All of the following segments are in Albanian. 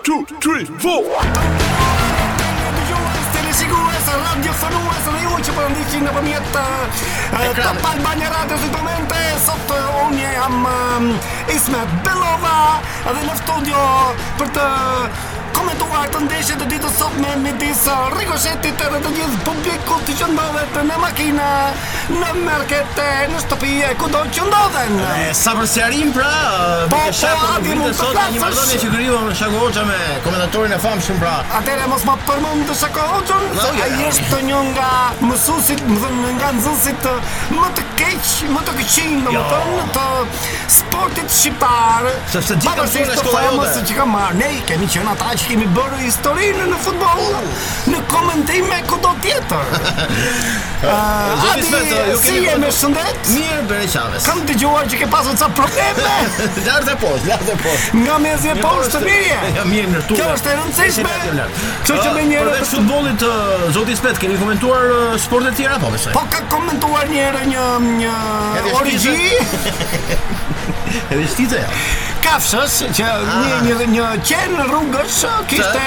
2, 3, 4 Teleshikues, radiodëgjues dhe ju që po na ndiqni nëpërmjet Top Albania Radio si komente Sot unë jam um, Ismet Belova Dhe në studio për të komentuar ndeshjet e ditës sotme midis Rikoshetit edhe gjithë publikut që ndodhet në makina Në markete, në shtëpi e kudo që ndodhen E sa për sqarim pra Po, po, aty mund të flasësh Një mardonje që kemi Marashako Hoxha me komentatorin e famshëm pra Atëherë mos ma përmend Shako Hoxhën Se ai është një nga mësusit Më dhe një nga nxënësit Më të keq, më të këqin Domethënë të sportit shqiptar Se se gjithë të shkona e shkolla jote Se që ka marrë, ne kemi qenë ata që kemi bërë historinë në futbol Në komentim me kudo tjetër. Zoti Ismet, ju si jeni me shëndet? Mirë, bereqavers. Kam dëgjuar që ke pasur ca probleme. lart e poshtë, lart e poshtë. Nga mezi e poshtë mirë. Ja mirë, mirë tu. Kjo është e rëndësishme. Kështu që me gjëra të futbollit, zoti Ismet, keni komentuar sporte të tjera apo besoj? Po kam komentuar një herë një një orgji. Edhe shtitë ja. Kafshës që një një një qen rrugësh kishte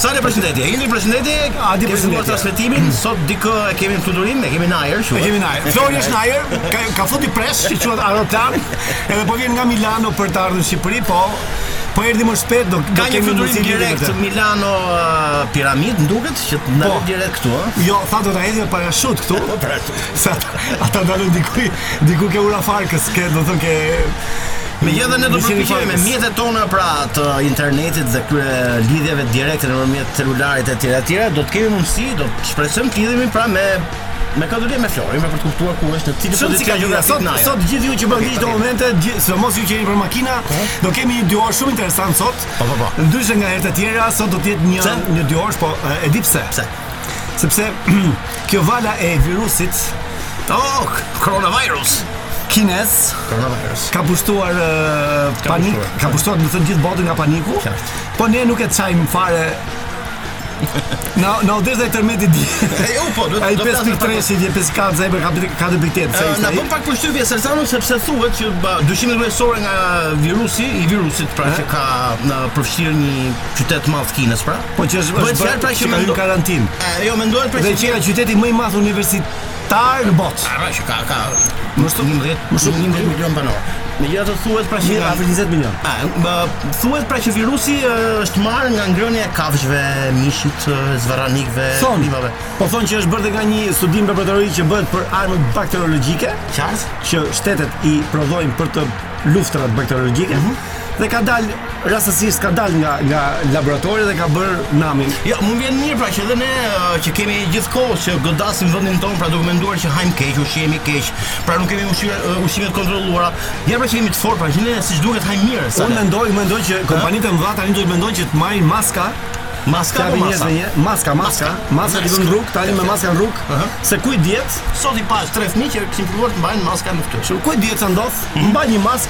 Sale përshëndetje. Indri përshëndetje. Adi përshëndetje. Kemi transmetimin sot dikë e kemi në fluturim, e kemi në ajër, thuhet. E kemi në ajër. Flori është në ajër, ka, ka futi, pres që quhet aeroplan, edhe po vjen nga Milano për të ardhur në Shqipëri, po po erdhi më shpejt, do ketë një fluturim direkt Milano uh, Piramid, m'duket që ndal, po, direkt këtu, ëh. Jo, tha do ta hedhë parashut këtu. Po, parashut. Sa ata ndalën diku. Diku ke Ura e Farkës, ke do të thonë ke Megjithatë ne do të përpiqemi me mjetet tona pra të internetit dhe këtyre lidhjeve direkte nëpërmjet celularit e tjera tjera, do të kemi mundësi, do të shpresojmë të lidhemi pra me me këtë lidhje me Florin, me për të kuptuar ku është në cilë të të të të të Sot gjithë ju që po na ndiqni këto momente, sidomos ju që jeni nëpër makina, po. do kemi një dyorësh shumë interesant sot, po, po, po. ndryshe nga herët e tjera, sot do t'jetë një, një dyorësh, po e di pse, pse? sepse Kjo vala e virusit oh, coronavirus kinez coronavirus ka pushtuar uh, ka panik, pushtuar. ka pushtuar të gjithë botën nga paniku. Qartë. Po ne nuk e çajm fare Ne na u deshën tërmetet dy. E po, do të vijë pesë pikë treshi dhe pesë katë zë për katër katër pikë tetë. Na bën pak përshtypje se Sale, sepse thuhet që dyshimi kryesor nga virusi i virusit pra që ka përfshirë një qytet të madh të Kinës pra. Po që është bëhet fjalë pra që mbetën në karantinë. Jo, mendohet pra që është qyteti më i madh universitar në botë. Ara që ka ka më shumë 11, më shumë 11 milion banorë. Megjithatë thuhet pra që afër 20 milion. Ëm, thuhet pra që virusi është marrë nga ngrënia e kafshëve, mishit, zvarranikëve, pivave. Po thonë që është bërë nga një studim laboratori që bëhet për armët bakteriologjike, qartë, që shtetet i prodhojnë për të luftrat bakteriologjike. Mhm. dhe ka dal rastësisht ka dal nga nga laboratori dhe ka bër namin. Jo, mu më vjen mirë pra që edhe ne që kemi gjithkohë që godasim vendin tonë, pra duke menduar që hajmë keq, ushqemi keq, pra nuk kemi ushqime ushqime të kontrolluara. Ja pra që jemi të fortë, pra që ne siç duhet hajmë mirë. Unë mendoj, unë mendoj që kompanitë e mëdha tani duhet mendojnë që të marrin maska Maska apo masa? Maska, maska, maska në rrugë, tani me maska në rrugë, se ku i dihet, sot i pash tre fëmijë që kishin filluar të mbajnë maska në fytyrë. Ku i dihet ça ndodh, mbaj një maskë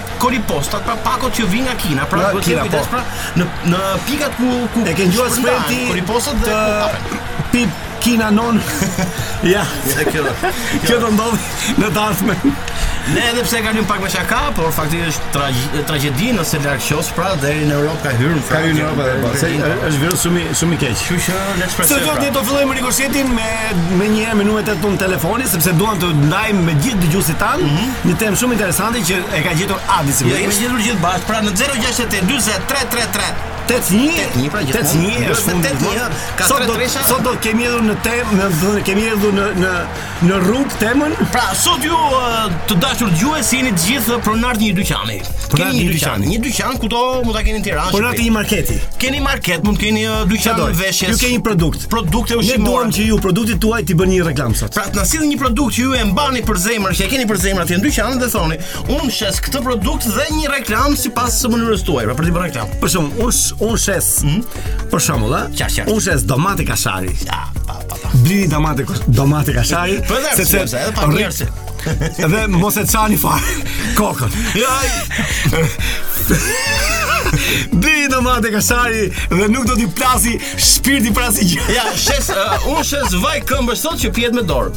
kolipostat, pra pakot që vijnë nga Kina, pra duhet të kenë kujdes po. pra në në pikat ku ku e ke ngjuar shprehjen kolipostat dhe të... pip Kina non. ja, edhe kjo. Kjo do ndodh në dasmë. Ne edhe pse e kalojmë pak me shaka, por faktikisht është tragjedi, tragjedi nëse larg qoftë pra deri në Europë ka hyrë, pra hyrë në Europë edhe po. Se është virus shumë shumë i keq. Kështu që le të shpresojmë. Sot ne do fillojmë rikoshetin me me një herë me numrin e telefonit sepse duam të ndajmë me gjithë dëgjuesit tanë. Mm -hmm. Një temë shumë interesante që e ka gjetur Adi sigurisht. Ja, e kemi gjetur gjithë bashkë. Pra në 068 40 333 81 81 pra gjithë 81 është fundi i mua. sot sot do sot do kemi hedhur në temë, në do kemi hedhur në në në rrugë temën. Pra sot ju të dashur dëgjues jeni të gjithë pronar të një dyqani. Pronar të një dyqani. Një dyqan kudo mund ta keni në Tiranë. Pronar të një marketi. Keni market, mund të keni dyqan veshjes. Ju keni produkt. Sot produkte ushqimore. Ne duam që ju produktit tuaj t'i bëni një reklam sot. Pra të na sillni një produkt që ju e mbani për zemër, që e keni për zemër atje në dyqan dhe thoni, unë shes këtë produkt dhe një reklam sipas mënyrës tuaj, pra për të bërë reklam. Për shembull, unë unë shes, hmm? për shembull, a? Qartë, qartë. Unë shes domate kashari. Ja, pa, pa, pa. Blini domate, domate kashari. Po edhe pse sepse, edhe pa njerëz. Edhe mos e çani fare kokën. Ja. Bli domate kashari dhe nuk do të të plasi Shpirti prasi. Ja, shes, uh, unë shes vaj këmbësh sot që pihet me dorë.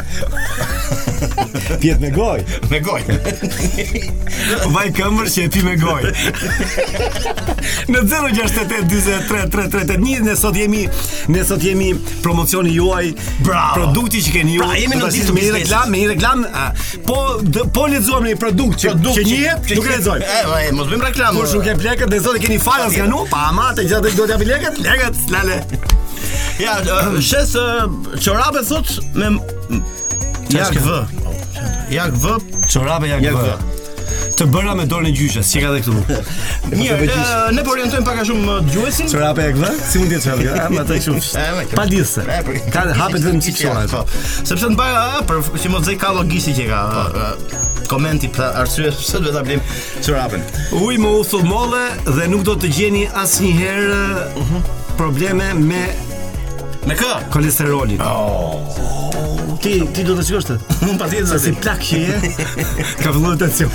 Pihet me gojë. Me gojë. vaj këmbësh që e pi me gojë. në 068 43 331 ne sot jemi ne sot jemi promocioni juaj Bravo. Produkti që keni ju. Pra, jemi një ditë me reklam, me reklam. Po dë, po lexuam një produkt që produkt, që njihet, nuk e lexojmë. E, po, e, mos bëjmë reklam. Kush nuk jep lekët, dhe sot e keni falas nga ne, pa ama të gjithë do të japin lekët, lekët, lale. Ja, shes çorape thot me Ja, vë. Ja, vë. Çorape ja, vë. Të bëra me dorën e gjyshes, që ka dhe këtu. Mirë, po eh, ne po orientojmë pak a shumë, dëgjuesin. Çorape e gdha? Si mund të çfarë gdha? Ama të shumë. Pa disse. Ka hapet vetëm çik çorapja. Po. Sepse të bëra ah, për që mos zë kallo gishti që ka. Po. Eh, komenti për arsye pse duhet ta blejmë çorapën. Ujë me uthull molle dhe nuk do të gjeni asnjëherë mhm. probleme me Me kë? Kolesteroli. Oh. Ti ti do të shikosh të? Unë patjetër se si plak që je. Ka filluar tension.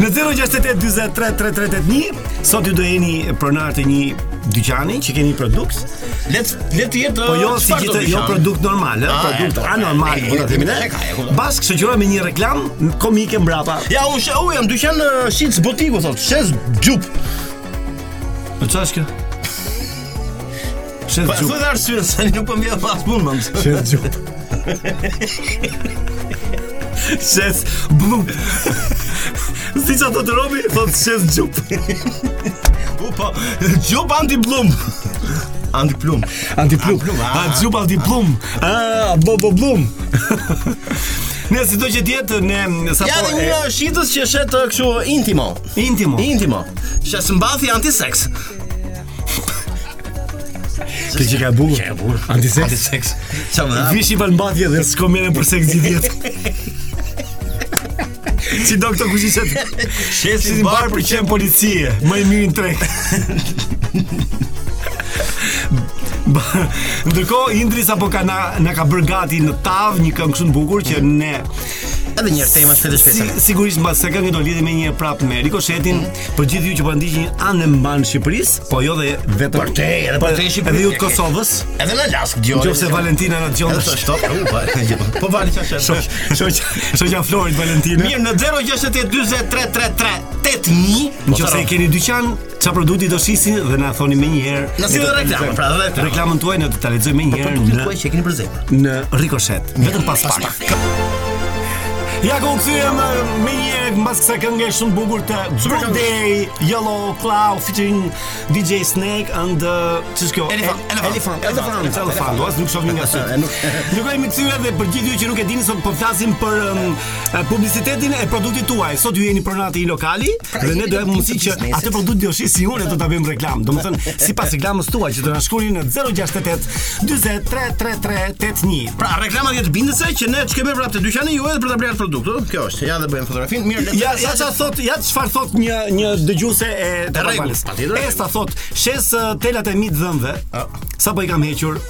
Në 068-23-381 Sot ju do jeni pronar të një dyqani që keni produkt Le të, le të jetë Po jo si dyqani jo produkt normal eh, ah, Produkt anormal po ta themi ne Bashkëshoqëroje me një reklamë Komike mbrapa Ja unë shë unë jam dyqan një shitës butiku Shes xhup Po çfarë është kjo? Shes xhup. Po thonë arsye se nuk po mbjell pas punë, mam. Shes xhup. Shes blu. Si ça do të robi, po shes xhup. U po, xhup anti plumb. Anti plumb. Anti plumb. A xhup anti plumb. Ah, bo bo blum. Ne sido që të jetë, ne... Ja dhe një shitës që shet kshu intimo. Intimo. Intimo. Shes mbathje antiseks. Ti qenka bukur. Që bukur. Antiseks. Antiseks. Që më dhamë. Vishi këto mbathje dhe s'ke mendje për seks gjithë jetën. Si do këto kushi që të... Shesim bar për qenë policie. Më i miri në treg. Ndërkohë, Indri sapo ka na, na ka bërë gati në tavë një këngë shumë bukur që ne Edhe një herë tema shpejt e shpejt. Si, sigurisht mbas kësaj kënge do lidhemi një herë prap me rikoshetin, mm -hmm. për gjithë ju që po na ndiqni anembanë Shqipërisë, po jo dhe vetëm përtej, edhe përtej Shqipërisë. Edhe ju të Kosovës, edhe në Alaskë dëgjojnë. Jo, se Valentina na dëgjon. Është stop, po e gjej. Po vani çfarë shef. Shoq, shoq, shoqja e Florit Valentina. Mirë, në 0692033381, nëse keni dyqan, Ça produkti do shisni dhe na thoni menjëherë. Na sillni reklamën, pra dhe reklamën tuaj ne do ta lexojmë njëherë në tuaj që keni për zemër. Në rikoshet, vetëm pas pak. Ja ku u kthyem menjëherë mbas kësaj kënge shumë bukur, Good Day Yellow Claw featuring DJ Snake and uh, ça është kjo Elephant Elephant Elephant Elephant was nuk shoh nga sytë. Jemi kthyer dhe për gjithë ju që nuk e dini sot po flasim për um, publicitetin e produktit tuaj. Sot ju jeni pronar të një lokali dhe ne do ju japim mundësi që atë produkt që do shisni, ne do ta bëjmë reklamë. Domethënë sipas reklamës tuaj që do na shkruani në 068 4033381. Pra reklama të jetë bindëse që ne të vijmë me vrap te dyqani juaj për ta blerë produktin. Kjo është. Ja dhe bëjmë fotografinë. Mirë, ja ja ça thotë, ja çfarë thotë një një dëgjuese e rregullt. Esta thotë, shes telat e mi të dhëmbëve. Sapo i kam hequr.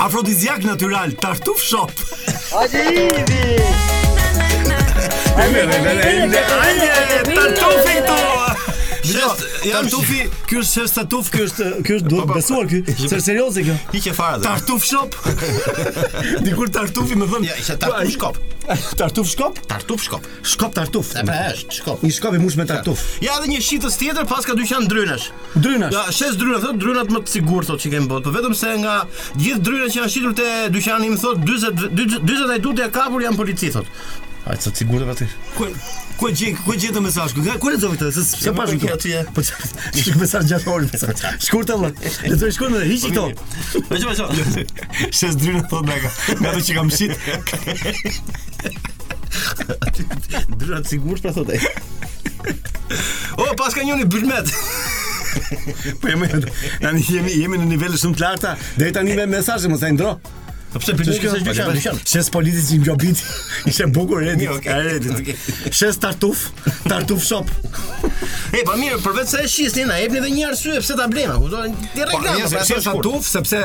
Afrodiziak natyral, tartuf shop. Hajde idi. Hajde, hajde, hajde, hajde, hajde, tartufi këtu. Shes tartufi, ky është shes tartuf, ky është ky është duhet besuar ky. S'është serioze kjo. Hiqe fare. Tartuf shop. Dikur tartufi më thonë. Ja, ishte tartuf shop. Tartuf shop? Tartuf shop. Shop tartuf. E pra është, shkop. Një shkop i mbush me tartuf. Ja edhe një shitës tjetër, paska dyqan drynash. Drynash. Ja, shes dryna, thotë drynat më të sigurt thotë që kemi në botë, po vetëm se nga gjithë drynat që janë shitur te dyqani më thotë 40 40 ai tutje kapur janë polici thotë. Ai sa sigurt e pati. Ku ku gjen ku gjen këtë mesazh? Ku ku lexove këtë? Se se pa shkruar aty. Po çfarë mesazh gjatë orës? Shkurt vëlla. Lexoji shkurt, hiqi këto. Vazhdo, vazhdo. Shes dryna thot nga ka. Nga ato që kam shit. Dryna të sigurt pra thotë. O, oh, pas ka njëri bylmet. po jemi tani jemi jemi në nivele shumë të larta. Deri tani me mesazhe mos e ndërro. Po pse bëni këto gjëra? Po, po, shes polici s'i gjobit. Ishte bukur Redi. Okej Redi. Shes tartuf, tartuf shop. E pa po mirë, përveç se e shisni na jepni edhe një arsye pse ta blemë, kupton? Në rregull, po, shes tartuf sepse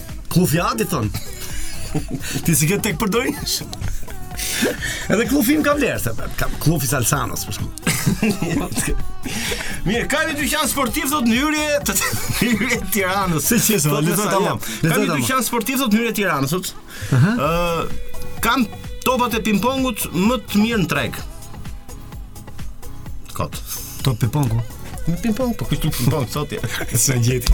Këllufi Adi thonë. Ti s'i ke, të përdorësh? Edhe këllufi im ka vlerë, se kam këllufin e Salsanos për shembull. Mirë, ka një dyqan sportiv thot në hyrje të hyrje të Tiranës. Se ç'shet, Thot le të Mesajlem. tamam. Le Ka të një tamam. dyqan sportiv thot në hyrje të Tiranës. Thot, ë kam topat e pingpongut më të mirë në treg. Kot. Top pingpongu. Në ping pong, po kështu ping pong sot ja. Sa gjeti.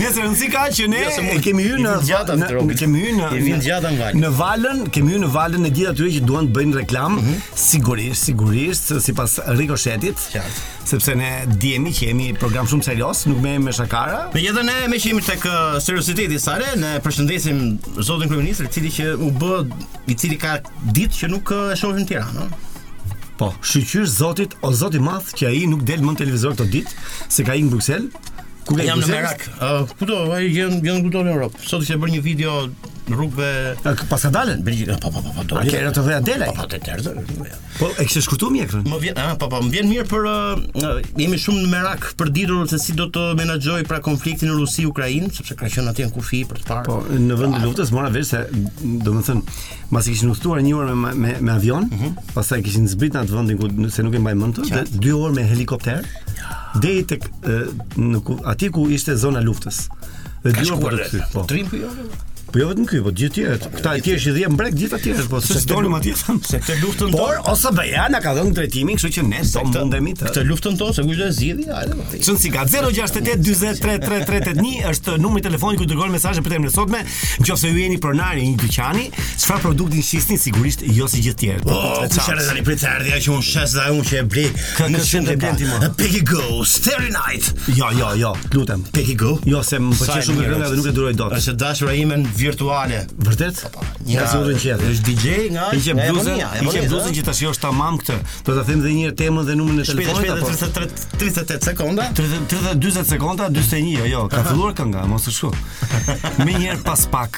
Nëse rëndësi ka që ne jo, e kemi hyrë në gjata në drogë. Kemi hyrë në kemi gjata në valën. Në valën, kemi hyrë në valën e gjithë atyre që duan të bëjnë reklamë, mhm. sigurisht, sigurisht, sipas rikoshetit. Qartë. Sepse ne dihemi që jemi program shumë serioz, nuk merremi me shakara. Megjithëse ne meqë jemi tek serioziteti i sale, ne përshëndesim zotin kryeministër, i cili që u bë i cili ka ditë që nuk e shohim në Tiranë, ëh. Po, shqyqyr zotit, o zoti i madh që ai nuk del më në televizor këto ditë, se ka ik në Bruksel. Kuku, jam në merak. Uh, ku do, ai jam jam këtu në Europë. Sot kishte bërë një video në rrugëve. Paska dalë në Belgjikë. Po, po, po, po. A ke rënë të vëja delaj? Po, po, të tërë. Po, e kishte shkurtu mjekrën? Më vjen, a, po, po, më vjen mirë për, uh, jemi shumë në merak për ditur se si do të menaxhojë pra konfliktin Rusi-Ukrainë, sepse ka qënë atje në kufi për të parë. Po, në vënd të luftës, mora vesh se, domethënë, masi kishin udhëtuar një orë me, me, me avion, mm -hmm. pastaj kishin zbrit në atë vëndin, ku, se nuk e mbaj mend, dhe dy orë me helikopter, deri tek, ë, aty ku ishte zona e luftës. Dhe dy orë për t'u kthy. Po. Trim po jo? Po jo vetëm ky, po gjithë tjerët. Këta i thjesht i dhjenë në brekë gjithë atyre, po se Sepse dolëm atje themi. se këtë luftën Por tonë, ose BE-ja na ka dhënë drejtimin, kështu që ne do këtë- mundemi të. këtë luftën tonë, se kush do e zgjidhë, hajde. po, i- Çon si ka 068 40 33381 është numri i telefonit ku dërgoni mesazhe për temën e sotme. Nëse ju jeni pronari i një dyqani, çfarë produkti shisni sigurisht jo si gjithë tjerët. Po, kush Veçantë. erdhi tani prit erdhi ajo që unë shes dhe ajo unë që e blej. Kë- kë Në qenë shumë e blen ti, mo? Peggy Gou, Starry Night. Jo, jo, jo. Të lutem, Peggy Gou. Jo se më pëlqen shumë kënga dhe nuk e duroj dot. Është dashura ime virtuale. Vërtet? Po, po. Një zonjë që është. Është DJ nga Hiqe bluzën, hiqe bluzën që ta shijosh tamam këtë. Do ta them edhe një herë temën dhe numrin e telefonit apo? Shpejt, shpejt, 38 sekonda. 30 40 sekonda, 41, jo, jo, ka filluar kënga, mos u shku. Me ne pas pak.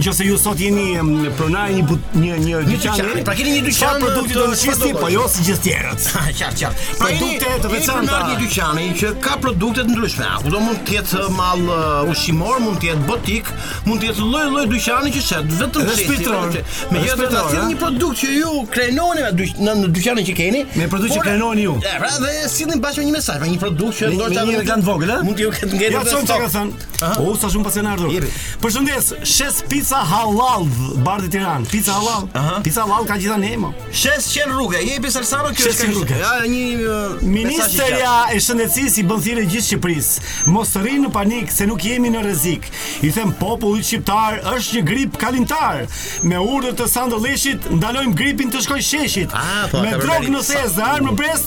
Nëse ju sot jeni pronar një një një dyqani, pra keni një dyqan me produkte të ndryshme, po jo si gjithë tjerët. Qartë, qartë. Pra produkte të veçanta. Një dyqani që ka produkte të ndryshme. Kudo mund të jetë mall uh, ushqimor, mund të jetë butik, mund të jetë lloj-lloj dyqani që shet vetëm si shpirtëror. Me e thënë një produkt që ju krenoheni në në dyqanin që keni, me produkt që krenoheni ju. Pra dhe sillni bashkë me një mesazh, një produkt që ndoshta një reklamë e vogël, mund të ju ketë ngjerë. Ja çon çka thënë. Aha. O, sa shumë paskan ardhur. Jepi. Përshëndes, shes pica hallall, Bardhi Tiranë. Pica hallall. Aha. Pica hallall ka gjithandej, mo. Shes qen rruge, jepi Salsano, kjo Shes është qen rruge. Ja, një uh, mesazh i qartë. Ministrja e Shëndetësisë i bën thirrje gjithë Shqipërisë. Mos të rrinë në panik se nuk jemi në rrezik. I them popullit shqiptar është një grip kalimtar. Me urdhër të Sandër Lleshit ndalojmë gripin të shkojë sheshit. Ah, po, me drogë në thes dhe armë në brez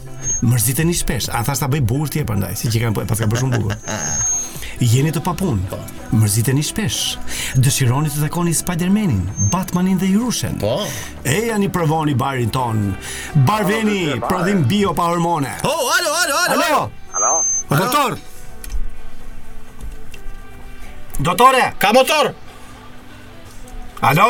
Mërziteni shpesh, a thash ta bëj bukur ti e prandaj, siç e kanë bërë, paska bërë shumë bukur. Jeni të papunë. Po. Mërziteni shpesh. Dëshironi të takoni Spider-Manin, Batmanin dhe Hirushen. Po. Ejani provoni barin tonë. Bar vendi, po, prodhim bio pa hormone. Oh, alo, alo, alo. Alo. Alo. Po, doktor. Doktore, ka motor. Alo.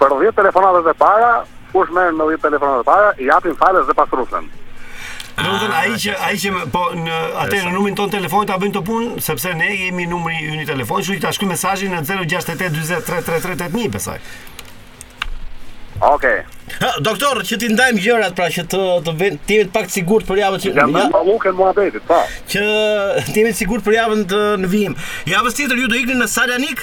Për dhjetë telefonatat e para, kush merr në dhjetë telefonatat e para, i japim falas dhe pastruesen. Domethënë ai që ai që po në atë në numrin tonë të telefonit ta bëjmë këtë punë, sepse ne jemi numri ynë i telefonit, kështu që ta shkruajë mesazhin në 068 40 33381 besoj. Okej. Ha, doktor, që t'i ndajmë gjërat pra që të të vjen të jemi pak të sigurt për javën që Jam në mallukën muhabetit, po. Që të jemi të sigurt për javën të në vijim. Javën tjetër ju do ikni në Selanik?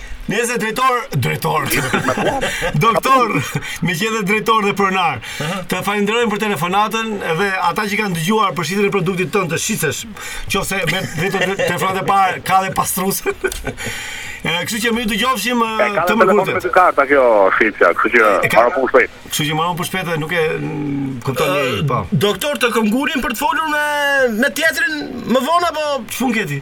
Nëse drejtor, drejtor. Doktor, meqenëse je dhe drejtor dhe pronar. Të falenderojmë për telefonatën dhe ata që kanë dëgjuar për shitjen e produktit tënd të shitjes, nëse me dhjetë telefonatat e para ka dhe pastruesen. Kështu që u dëgjofshim të mërkurë. Ka karta kjo shitja, kështu që para punë shpejt. Kështu që marrëm punë shpejt dhe nuk e kupton ai, po. Doktor, të kenë numrin për të folur me me teatrin më vonë apo çfun keti?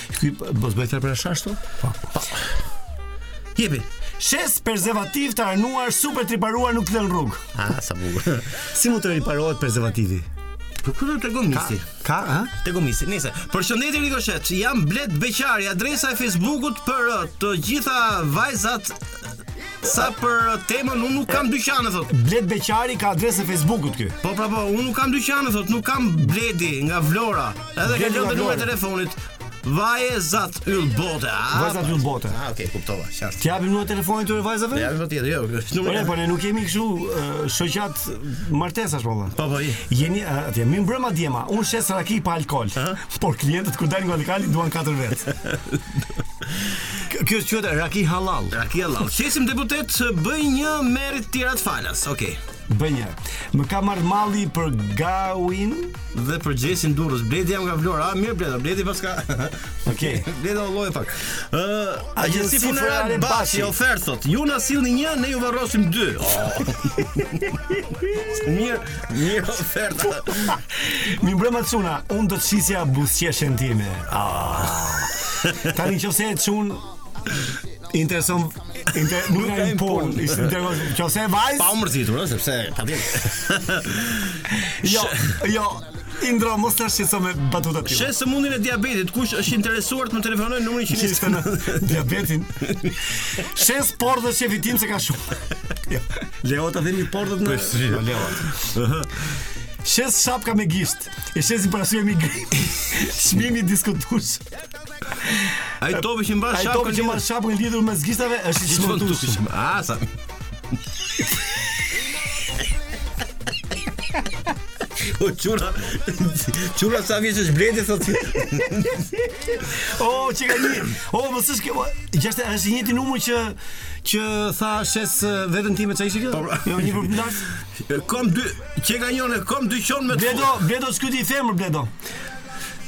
Ky mos bëj tërë për ashtu? Po. po. Jepi. Shes prezervativ të arnuar super të riparuar nuk lën rrug. Ah, sa bukur. si mund të riparohet prezervativi? Po ku do te gomisi? Ka, ha? Te gomisi. Ëhë, përshëndetje Rikoshet, jam Bled Beqari, adresa e Facebookut për uh, të gjitha vajzat Sa për uh, temën unë nuk kam dyqan thot. Bled Beqari ka adresën e Facebookut ky. Po pra po, unë nuk kam dyqan thot, nuk kam Bledi nga Vlora. Edhe ka lënë numrin e telefonit. Vajzat yll bote. Vajzat yll bote. Ah, okay, kuptova. Qartë. T'i japim numrin e telefonit të vajzave? Ja, vetëm tjetër, jo. Numrin. Po, po ne nuk jemi kështu shoqat martesash po vëlla. Po, po. Jeni atje, mirëmbrëma djema. Unë shes raki pa alkol. Por klientët kur dalin nga lokali duan katër vet. Kjo është qëtë Raki Halal Raki Halal Shesim deputet blej një merri të tjerët falas Okej okay. Blej një Më ka marrë malli për gawin dhe për Gjesin Durrës. Bledi jam nga Vlora. Ah, mirë Bledo, Bledi paska. Okej. Okay. Bledo lloj pak. Ë, uh, agjenci funerale Bashi ofertë thot. Ju na sillni një, ne ju varrosim dy. Oh. mirë, mirë ofertë. Mirëmbrëma çuna, unë do të shisja buzëqeshën time. Ah. Tani qoftë se je çun Intereson inter, nuk ka impon, intereson qoftë vajz. Pa u mërzitur, ëh, sepse ka vjen. jo, jo, Indro, mos na shqetëso me batuta tjera. Shes sëmundjen e diabetit, kush është interesuar të më telefonojë në numrin 120? diabetin. Shes pordhe qefi tim se ka shumë. Jo, Leo të themi pordhe të në... Jo, Leo. Shes shapka me gisht, i shes se për asujë jemi gri. Çmimi i diskutush. Ai topi që mban shapkën. Ai topi që mban shapkën lidhur mes gishtave është i çmontuar. Ah, sa. O çuna. Çuna sa vjeç është Bledi thot. O çika një. O mos është kjo. Gjashtë është i njëjti numër që që tha shes veten time çaj shikë. Po, jo një përpundas. E kam dyqan, që ka njën, e kam dyqan me të Bledo, bledo, s'ky t'i themë, bledo.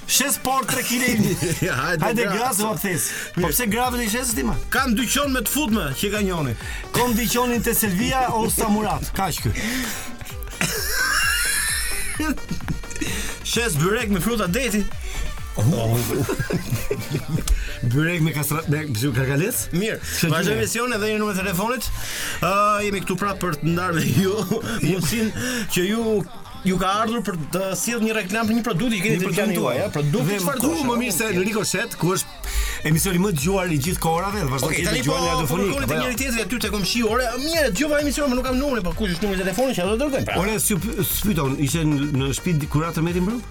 Shes pordh tre kile i një. Hajde gras o thes. Po pse grave i shes ti më? Kam dyqan me të futme, që ka njëni. Kam dyqanin te Selvia Hoxha Murat, kaq ky. Shes byrek me fruta deti. Oh. byrek me kastravec apo karkales? Mirë, vazhdojmë emisionin dhe një numër telefonit. Ë uh, jemi këtu prapë për të ndarë me ju mundësin që ju ju ka ardhur për të sjellë një reklam për një produkt që keni te dyqani juaj, ja, produkti çfarë do? Ku më mirë se në Rikoshet, ku është emisioni më i dëgjuar i gjithë kohërave, dhe vazhdon të dëgjohet në radiofonik. Po, po, po, njëri tjetri aty te komshi, ore, mirë, dëgjova emisionin, por nuk kam numrin, po kush është numri i telefonit që do të dërgoj? Pra. Ore, si s'fiton, ishte në shtëpi kurator Metin Bruk?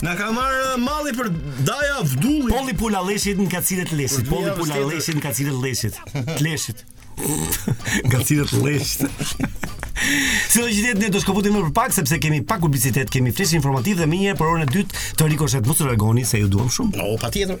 Na ka marrë uh, malli për daja Avdullin. Polli pula leshit në kacilet leshit. Polli pula leshit në kacilet leshit. Leshit. Në kacilet leshit Sidoqoftë ne do shkëputemi për pak Sepse kemi pak publicitet, kemi flesh informativ Dhe menjëherë për orën e dytë të Rikoshet Mos u largoni se ju duham shumë O, patjetër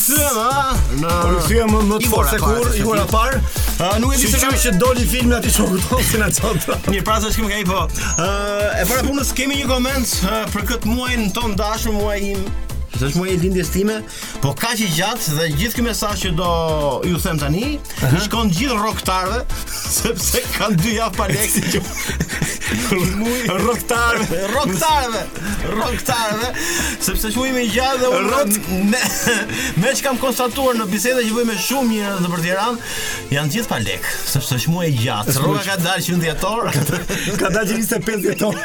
Në policia më më të fortë se kurrë më parë. A nuk e di se kam që doli filmi aty shoku tonë si na çonta. Mirë, pra se kemi ai po. Ë, e para e punës kemi një koment për këtë muajin tonë të dashur, muajin se është muaj i lindjes time, po kaq i gjatë dhe gjithë këmë sa që do t'ju them tani, uh -huh. shkon gjithë rrogëtarëve, sepse kanë dy javë pa lekë që... Rrogëtarëve! Rrogëtarëve! Rrogëtarëve, sepse është muaj i gjatë dhe unë rron me me që kam konstatuar në biseda që bëj me shumë njerëz nëpër Tiranë, janë gjithë pa lekë, sepse është muaj i gjatë. Rroga ka dalë që në dhjetor. Ka dalë që 25 dhjetor.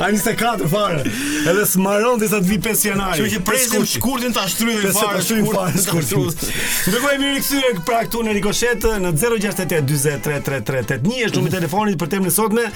A 24 fare. Edhe s'mbaron derisa të vijë 5 janar. Kështu që presim shkurtin ta shtrydhim fare shkurtin. Shkurtin. Ndërkohë jemi rikthyer pra këtu në Rikoshet në 068 43 33 81 është numri i telefonit për temën e sotme.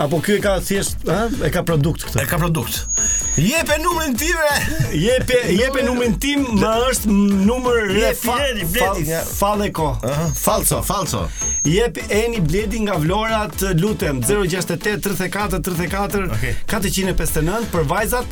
Apo ky e ka thjesht, ha, e ka produkt këtë. E ka produkt. Jepe numrin tim. Jepe, jepe numrin tim, më është numër e fa, fa, fale ko. Falso, falso. Jepeni Bledi nga Vlora të lutem 068 34 34 459 për vajzat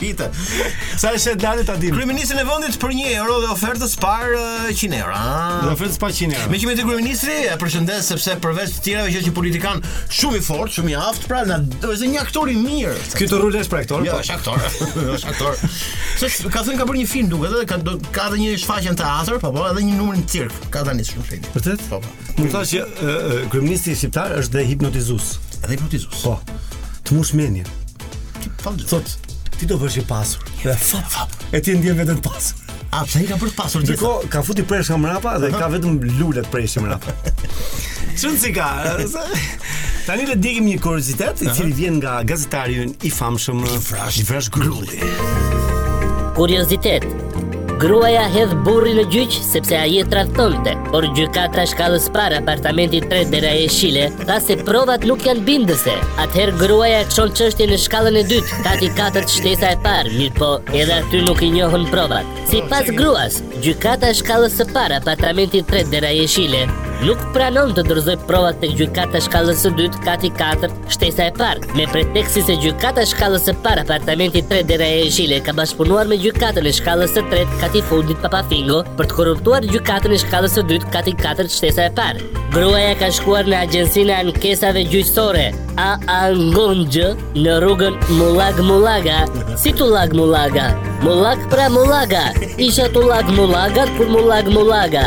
Fita. Sa e shet Lali ta dimë. Kryeministrin e vendit për 1 euro dhe ofertës së parë 100 euro. Ah. Dhe ofertës së parë 100 euro. Meqë kryeministri, e përshëndes sepse përveç të tjerave që është një politikan shumë i fortë, shumë i aftë, pra na është një aktor i mirë. Ky të rrulesh për aktor? Jo, po. është aktor. Është aktor. Se ka thënë ka bërë një film duket edhe ka ka edhe një shfaqje në teatër, po po, edhe një numër në cirk. Ka tani shumë shëndet. Vërtet? Po po. Më tha që kryeministri shqiptar është dhe hipnotizues. Edhe hipnotizues. Po. Të mbush mendjen. Po. Thotë, ti do bësh i pasur. Dhe fap fap. E ti ndjen veten pasur. A pse i ka bërë pasur gjithë? Dikujt ia ka futë preshin mrapa dhe ka vetëm lulet e preshit mrapa. Çun s'i ka. Tani le të dëgjojmë një kuriozitet i cili vjen nga gazetari ynë i famshëm Ifrash, Ifrash Grulli. Kuriozitet. Gruaja hedh burrin në gjyq sepse ai e tradhtonte. por gjykata e shkallës së parë apartamenti 3 dera jeshile, tha se provat nuk janë bindëse. Atëherë gruaja e çon çështjen në shkallën e dytë, kati i katërt shtesa e parë, mirëpo edhe aty nuk i njohën provat. Sipas gruas, gjykata e shkallës së parë apartamenti 3 dera jeshile, nuk pranon të dorëzojë provat te gjykata e shkallës së dytë, kati i katërt, Shtesa e parë, me preteksin se gjykata e shkallës së parë apartamenti 3 dera jeshile ka bashkëpunuar me gjykatën e shkallës së tretë kati i fundit papafingo për të korruptuar gjykatën e shkallës së dytë kati i katërt shtesa e parë. Gruaja ka shkuar në agjensinë e ankesave gjyqësore, AANGONJ, në rrugën Mullag Mullaga, si Tullag Mullaga, Mullag pra Mullaga, isha Tullag Mullaga kur Mullag Mullaga,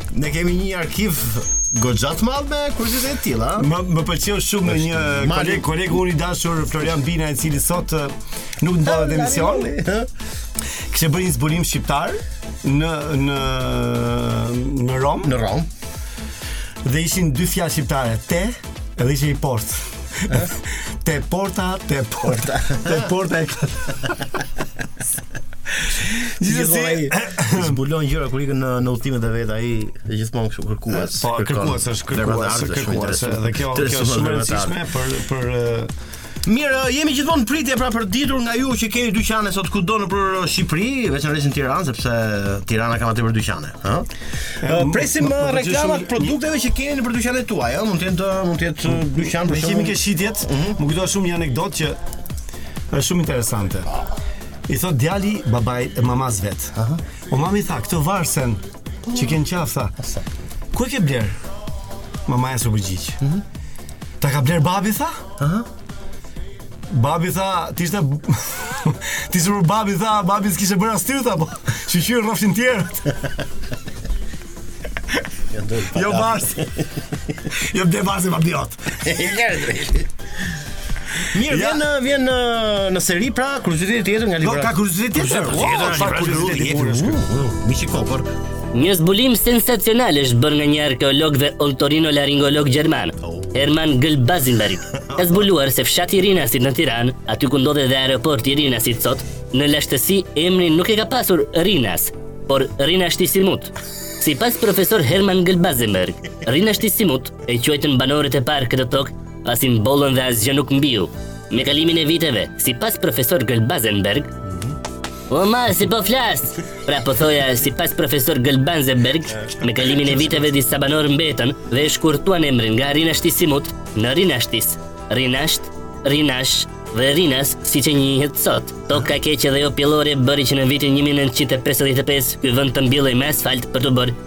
Ne kemi një arkiv goxha të madh me kuriozitet të tilla. Mua më pëlqeu shumë Është një mali. koleg kolegu ynë i dashur Florian Binaj i cili sot eh, nuk ndodhet në emision. Kishte bërë një zbulim shqiptar në në në Romë Në Romë. dhe ishin dy fjalë shqiptare, te dhe ishte një portë. Te porta, te porta. Te porta e ka. Gjithsesi, zbulon gjëra kur ikën në në udhëtimet e veta ai gjithmonë kështu kërkues. Po, kërkues është kërkues, është kërkues. Dhe kjo kjo është shumë e rëndësishme për për Mirë, jemi gjithmonë në pritje pra për të ditur nga ju që keni dyqane sot kudo nëpër Shqipëri, veçanërisht në Tiranë, sepse Tirana ka më tepër dyqane. Ha? Uh, presim uh, reklamat produkteve që keni nëpër dyqanet tuaja, mund të jetë mund të jetë dyqan për shembull. Ne kemi ke shitjet, mm -hmm. më kujtohet shumë një anekdotë që është shumë interesante. I thot djali babait, mamasë vet. Aha. O mami tha, këtë varësen që ke në qafë tha. Ku e ke blerë? Mamaja s'u përgjigj. Mhm. Ta ka blerë babi tha? Aha. Babi tha, ti ishte ti si për babi tha, babi s'kishe bërë as ty tha, po shyqyr rrofshin të tjerët. Jo varëse. Jo de bars e babiot. Mirë, ja. vjen vjen në në seri pra kuriozitet tjetër nga libra. Po ka kuriozitet tjetër. Kuriozitet tjetër, kuriozitet tjetër. Mi shikoj por Një zbulim sensacional është bërë nga një arkeolog dhe oltorinolaringolog gjerman. Herman Gëlbazenberg ka zbuluar se fshati i Rinasit në Tiranë, aty ku ndodhet dhe aeroporti i Rinasit sot, në lashtësi emrin nuk e ka pasur Rinas, por Rinashtisimut. Sipas profesor Herman Gëlbazenberg, Rinashtisimut e quajtën banorët e parë këtë tokë, pasi mbollën dhe asgjë nuk mbiu. Me kalimin e viteve, sipas profesor Gëlbazenberg, O ma si po flas, pra po thoja sipas profesor Gëlbanzeberg, me kalimin e viteve disa banorë mbetën dhe e shkurtuan emrin nga Rinashtisimut në Rinashtis, Rinasht, Rinash dhe Rinas siç njihet sot. Toka e keqe dhe jo pjellore bëri që në vitin 1955 ky vend të mbillej me asfalt për t'u bërë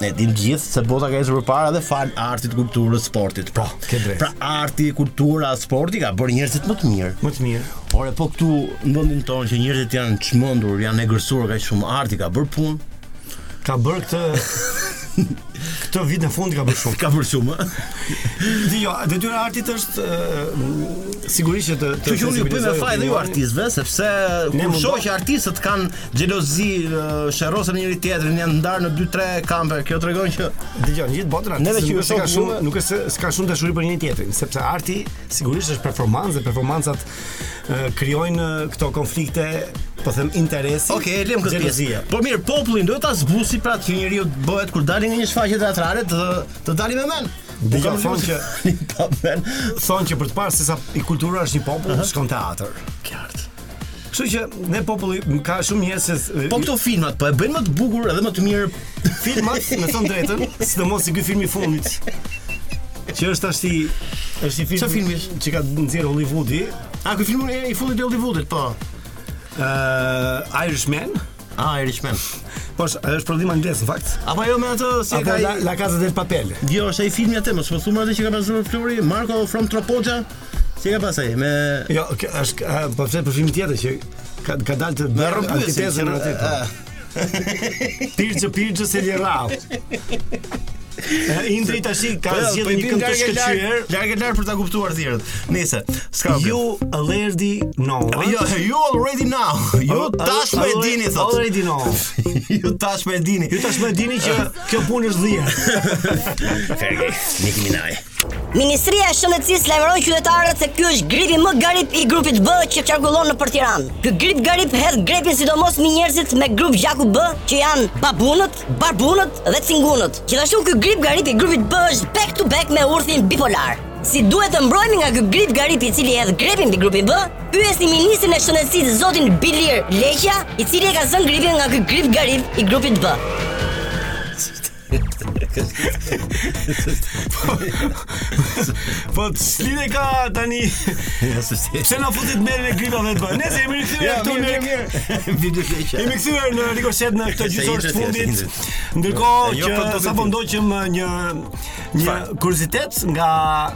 Ne e dimë të gjithë se bota ka ecur përpara dhe falë artit, kulturës, sportit. Pra, po, ke të drejtë. Pra arti, kultura, sporti ka bërë njerëzit më të mirë. Më të mirë. Po re, po këtu në vendin tonë që njerëzit janë çmendur, janë egërsuar kaq shumë arti ka bërë punë. Ka bërë këtë këtë vit në fund ka bërë shumë. Ka bërë shumë. Dhe jo, detyra e artit është sigurisht që të të Që unë ju bëj me faj dhe ju artistëve, sepse kur shoh që artistët kanë xhelozi, sherrosen me njëri-tjetrin, janë ndarë në 2-3 kampe. Kjo tregon që dëgjon gjithë botën atë. Neve që nuk ka shumë, nuk është se ka shumë dashuri për njëri-tjetrin, sepse arti sigurisht është performancë dhe performancat krijojnë këto konflikte po them interesi. Okej, okay, e lëmë këtë pjesë. Po mirë, popullin duhet ta zbusi pra që njeriu bëhet kur dalin nga një shfaqje teatrale të të dalin me mend. Dhe jo thonë që thonë që për të parë se sa i kulturuar është një popull, uh -huh. shko në teatër. Qartë. Kështu që dhe populli ka shumë njerëz që Po këto filmat po e bëjnë më të bukur edhe më të mirë filmat, me thënë të drejtën, sidomos si ky filmi i fundit. Që është tashi është një film filmi që ka nxjerrë Hollywoodi. A ky filmi i fundit i Hollywoodit, po. Ë uh, Irishman. Ah, Irishman. Po, është prodhim anglez në fakt. Apo jo me atë si ka la, la Casa de Papel. Jo, është ai filmi atë, mos më thua atë që ka pasur Flori, Marco from Tropoja. Si ka pasur ai me Jo, është po flet për film tjetër që ka ka dalë të bërë rrëmbëtesën aty. Po. Pirçë pirçë se lirau. Indri tashi ka po, zgjedhur po një këngë të shkëlqyer. Larg e larg për ta kuptuar thirrët. Nejse, s'ka problem. You already know. Jo, jo, jo, you already know. Ju tashmë e dini thotë. Already know. Ju tashmë e dini. Ju tashmë e dini që kjo punë është dhjerë. Fergie, Nicki Minaj. Ministria e Shëndetësisë lajmëron qytetarët se ky është gripi më garip i grupit B që qarkullon nëpër Tiranë. Ky grip garip hedh grepin sidomos mbi njerëzit me grup gjaku B që janë babunët, barbunët dhe cingunët. Gjithashtu ky grip garip i grupit B është back to back me urthin bipolar. Si duhet të mbrohemi nga ky grip garip i cili hedh grepin mbi grupin B? Pyesni ministrin e Shëndetësisë zotin Bilir Leqja, i cili e ka zënë gripi nga ky grip garip i grupit B. Po, po çlidhe ka tani. Ja, se si. Pse na futit merren e gripa vetë bërë? Nejse jemi rikthyer Ja, këtu mirë, në mirë, mirë. Video të keqe. Jemi kthyer në Rikoshet në këtë Se gjysmë ore të indet, se fundit. indet. Ndërkohë Jo, që po, po, po, sapo po. ndoqëm uh, një një Çfarë? kuriozitet nga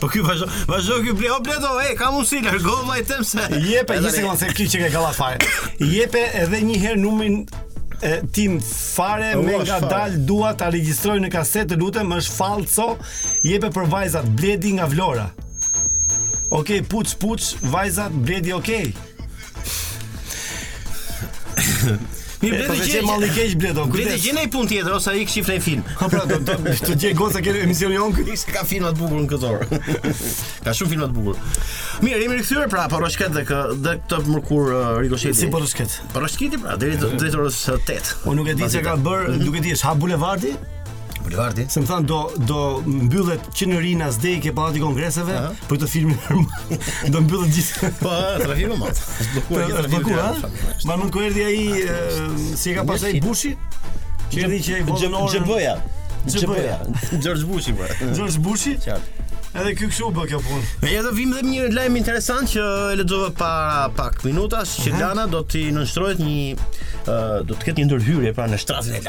Po ky vazhdo, vazhdo ky bre, o Bledo, e kam unë si largo më i them se. Jepe një sekond se ky që ke kalla fare. Jepe edhe një herë numrin tim fare O, me është nga fare. dalë dua ta regjistroj në kasetë të lutem është fallco jepe për vajzat Bledi nga Vlora Okej, puç puç, vajzat, bledi, okej. Mirë, po të gjen mall i keq Bledo. Vetë gjë në punë tjetër ose ai kishte në film. Po pra, do të gjejë goca këtë emision jonë qe se ka filma të bukur në këtë orë. Ka shumë filma të bukur. Mirë, jemi rikthyer pra për rroshket dhe kë dhe këtë mërkur uh, rikosheti. Si për rroshket? Po rikosheti pra deri drejt orës 8. Po nuk e di ça ka bërë, nuk e di, është ha bulevardi? Bulevardit. Se më thanë do do mbyllet që ke Rinia e deri ke pallati i kongreseve Aha. për të filmin do mbyllet gjithë. Po, trafiku sot. Bllokuar gjithë trafiku. Ma nuk erdhi ai si e ka pasur Bushi? Që erdhi që ia vodhën orën. Xhëbëja. Xhëbëja. George Bushi po. George Bushi? Qartë. Edhe ky kështu bë kjo punë. Ne ja do vijmë dhe një lajm interesant që e lexova para pak minutash që Lana do të nënshtrohet një do të ketë një ndërhyrje pra në shtratin e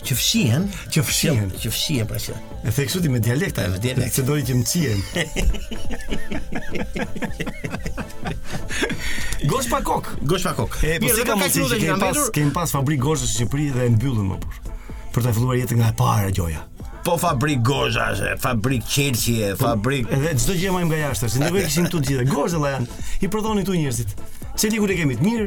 Që fshihen, që fshihen, që fshihen pra që. E the kështu ti me dialekt apo, dialekt. Se doli që mçihen. Gozhdë pa kokë, gozhdë pa kokë. E po si ka mundësi që kemi pas, kemi pas fabrikë gozhdësh në Shqipëri dhe e mbyllën më pas. Për ta filluar jetën nga e para gjoja. Po fabrikë gozhda, fabrikë qelqi, po, fabrikë. Edhe çdo gjë vjen nga jashtë, sikur nuk e kishim këtu gjithë. Gozhda janë. I prodhonin këtu njerëzit. Çelikun e kemi të mirë,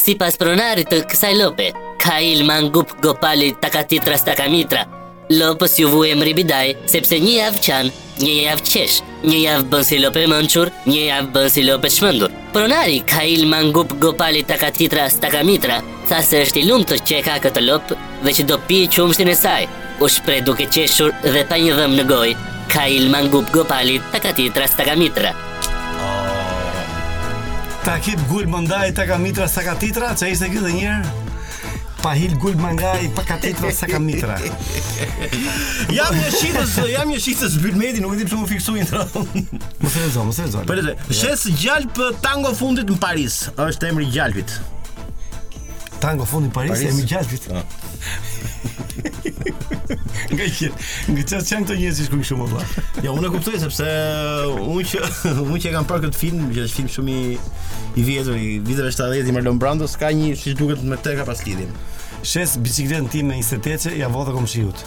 Sipas pronarit të kësaj lope, Kail Mangup Gopali Takatitra Stakamitra, lopës iu vu emri Bidaj, sepse një javë qan, një javë qesh, një javë bën si lopë e mënçur, një javë bën si lopë e çmendur. Pronari Kail Mangup Gopali Takatitra Stakamitra, tha se është i lumtur që e ka këtë lopë dhe që do pijë qumështin e saj, u shpreh duke qeshur dhe pa një dhëmb në gojë, Kail Mangup Gopali Takatitra Stakamitra. Takip Gul Mandai Takamitra Stakatitra, ç'ishte ky dhe një herë? Pahil Gul Mangai Pakatitra Stakamitra. jam një shitës, jam një shitës bylmeti, nuk e di pse më fiksoi intra. Mos e lexo, mos e lexo. Për të, shes gjalp tango e fundit në Paris, është emri i gjalpit. Tango e fundit Paris, Paris. emri gjalpit. Ah. Nga që nga çfarë janë këto njerëz që shkojnë shumë valla. Ja unë e kuptoj sepse uh, unë që unë që e kam parë këtë film, që është film shumë i i vjetër i viteve 70 i Marlon Brando, skenë siç duket me këtë ka pas lidhje. Shes biçikletën time 28-she, ia vodha komshiut.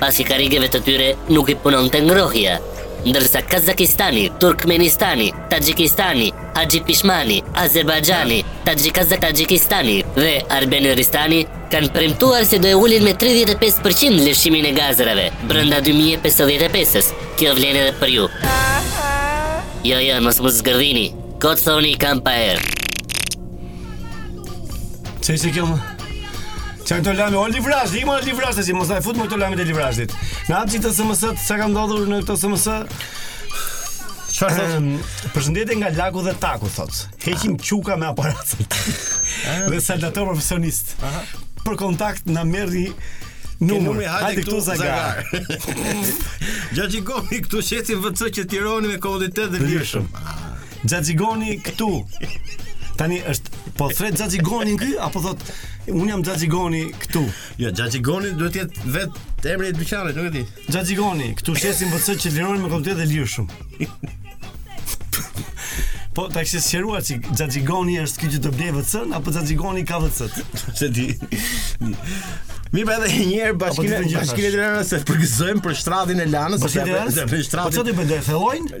Pasi karrigeve të tyre nuk i punonte ngrohja, ndërsa Kazakistani, Turkmenistani, Taxhikistani, Haxhi Pishmani, Azerbajxhani, Taxhikazak Taxhikistani dhe Arbenëristani kanë premtuar se do e ulin me tridhjetë e pesë për qind lëshimin e gazrave brenda dy mijë e pesëdhjetë e pesës. Kjo vlen edhe për ju. Jo, jo, mos më zgërdhini. Kot thoni i kam pa erë. Ç'ishte kjo? Çka këto lajme? Oldi Vrazhdi, ima Oldi Vrazhdi, si mos na i fut më këto lajme të Oldi Vrazhdit. Në atë çik SMS, çka ka ndodhur në këto SMS? Çfarë thotë? Ehm, Përshëndetje nga Laku dhe Taku thot. Heqim çuka me aparat. Dhe saldator profesionist. Për kontakt na merrni numrin. numri, hajde Hajde këtu, këtu zagar. Xhaxhi Goni këtu shesim WC që të liroheni me komoditet dhe lirshëm. Xhaxhi Goni këtu. Tani është po thret Xhaxhi Gonin ky apo thot un jam Xhaxhi Goni këtu. Jo, Xhaxhi Goni duhet të jetë vet emri i dyqanit, nuk e di. Xhaxhi Goni, këtu shesim WC që të liroheni me komoditet dhe lirshëm. Po ta kishe sqaruar se Xhaxhi Goni është ky që do blejë WC apo Xhaxhi Goni ka WC. S'e di. Mirë pra po edhe një herë bashkinë bashkinë e Tiranës s'e përgëzojmë për shtratin e Lanës. Bashkinë e Tiranës. Për shtratin. Po çfarë do të bëjë? Fillojnë?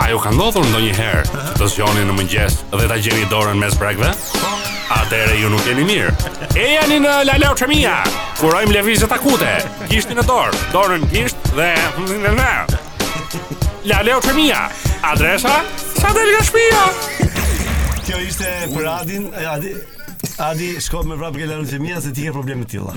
A ju ka ndodhur ndonjëherë që të zgjoheni në mëngjes dhe ta gjeni dorën mes brekëve? Atëherë ju nuk jeni mirë. Ejani në La Leucemia. Kurojmë lëvizjet akute. Gishtin në dorë, dorën gisht dhe me La Leucemia. Adresa? Sa del nga shtëpia? Kjo ishte për Adin, Adi. Adi, shko me vrap ke La Leucemia se ti ke probleme të tilla.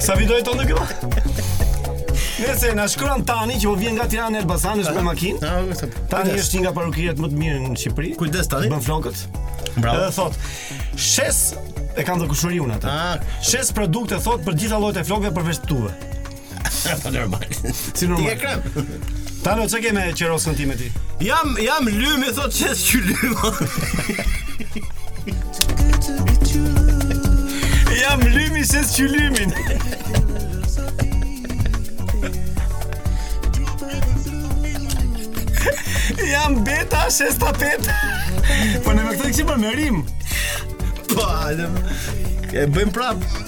Sa video e tonë këta? Nesi na shkruan tani që po vjen nga Tirana në Elbasan është me makinë. Ah, nuk e them. Tani Kujdes. është një nga parukierët më të mirë në Shqipëri. Kujdes tani. Bën flokët. Bravo. Edhe thot, shes e kam dhe kushuri unë atë. Ah. Shes produkte thot për të gjitha llojet e flokëve përveç të tuve. Po normal. Si normal. Ti ke krem. Tano, ça ke me qerosën ti me ti? Jam, jam lymi, thot që që lymo. jam lymi, që që lymin. jam beta, që s'ta peta. Po në me këtë kësi për merim. Po, alëm. E bëjmë prapë.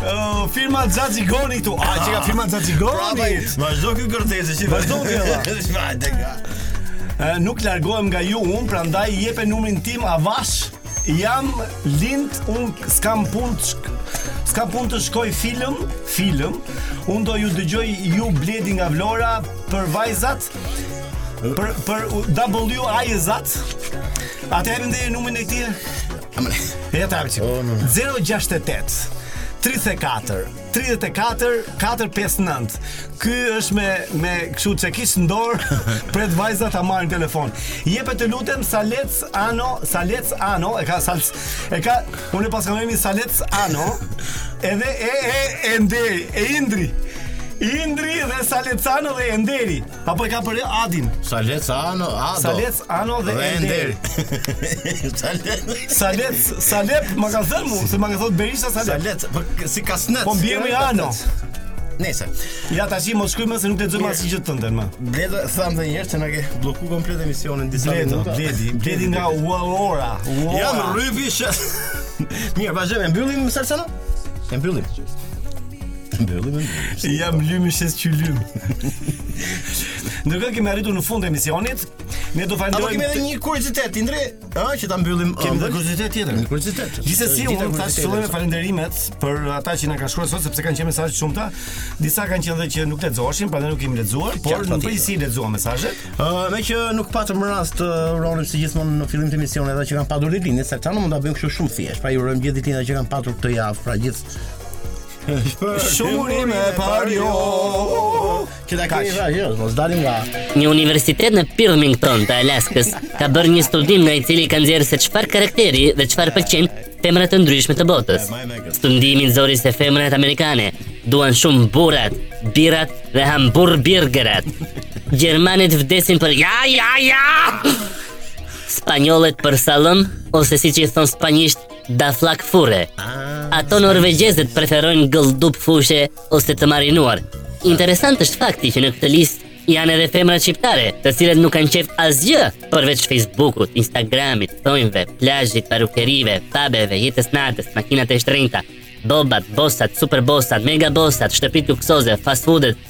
Oh, firma Xhaxhi Goni këtu. A, çka firma Xhaxhi Goni? Vazhdo ky gërthesë që vazhdo ky. Vazhdo ky. Nuk largohem nga ju, un prandaj jepe numrin tim avash. Jam Lindi, un s'kam punë. S'ka pun të shkoj film, film. Un do ju dëgjoj ju Bledi nga Vlora për vajzat. Për për WI-zat. Atë e ndej numrin e tij. Ja ta hapim. 068 34 34 459. Ky është me me kështu çekiç në dorë, pret vajza ta marrin në telefon. Jepe të lutem Salec Ano, Salec Ano, e ka Salc, e ka unë e paskam emrin Salec Ano. Edhe e e e ndej, e Indri. Indri dhe Salecano dhe Enderi. Pa po e ka për Adin. Salec Ano, Ado. Salec Ano dhe Ender. Salec. Salec, Salep, më ka thënë mua, se më ka thotë Berisha Salep. Salec, po si ka snet. Po mbiemi Ano. Nëse. Ja tash mos shkruaj më se nuk lexoj më asgjë gjë tënde më. Bledi tham edhe një herë se na ke blloku komplet emisionin disa minuta. Bledi, bledi nga Uallora. Jam rrypish. Mirë, vazhdojmë, mbyllim më salsano? E mbyllim. Mbylli me mbylli. Jam lymi shes që lym. Ndërkohë kemi arritur në fund të emisionit. Ne do falënderojmë. Apo kemi edhe një kuriozitet, Indri, ëh, që ta mbyllim. Kemi një kuriozitet tjetër. Një kuriozitet. Gjithsesi, unë ta shkruaj me falënderimet për ata që na kanë shkruar sot sepse kanë qenë mesazhe shumta. Disa kanë qenë edhe që nuk lexoheshin, prandaj nuk i kemi lexuar, por në përgjithësi lexuam mesazhet. Ëh, meqë nuk patëm rast të uronim si gjithmonë në fillim të emisionit ata që kanë patur ditëlindjen, sepse ata mund ta bëjnë kështu shumë thjesht. Pra ju urojmë gjithë ditëlindjen që kanë patur këtë javë, pra gjithë Shumë urime pra. Kjo ka qenë ajo, mos dalim nga. Një universitet në Birmingham të Alaskës ka bërë një studim nga i cili ka nxjerrë se çfarë karakteri dhe çfarë pëlqejnë femra të ndryshme të botës. Studimi nxori se femrat amerikane duan shumë burrat, birrat dhe hamburgerët. Gjermanet vdesin për ja ja ja. Spanjollet për sallën ose siç i thonë spanjisht Daflak furre. Ato norvegjezet preferojnë gëlldup fushe ose të marinuar. Interesant është fakti që në këtë listë janë edhe femrat shqiptare, të cilat nuk kanë qejf asgjë përveç Facebookut, Instagramit, thonjve, plazhit, parukerive, pabeve, jetës natës, makinat e shtrenjta, bobat, bosat, super bosat, mega bosat, shtëpitë luksoze, fast foodet,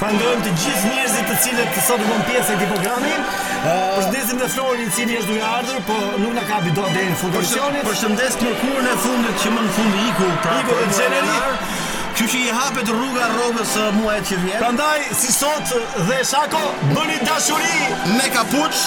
Falënderojmë të gjithë njerëzit të cilët sot u bënë pjesë e këtij programi. Përshëndesim dhe Florin i cili është duke ardhur, po nuk na kapi dot deri në fund të emisionit. Përshëndesim të mërkurën e fundit që më në fund iku pra iku dhe xheneri. Kështu që i hapet rruga rrogës muajit që vjen. Prandaj si sot dhe Shako bëni dashuri me kapuç.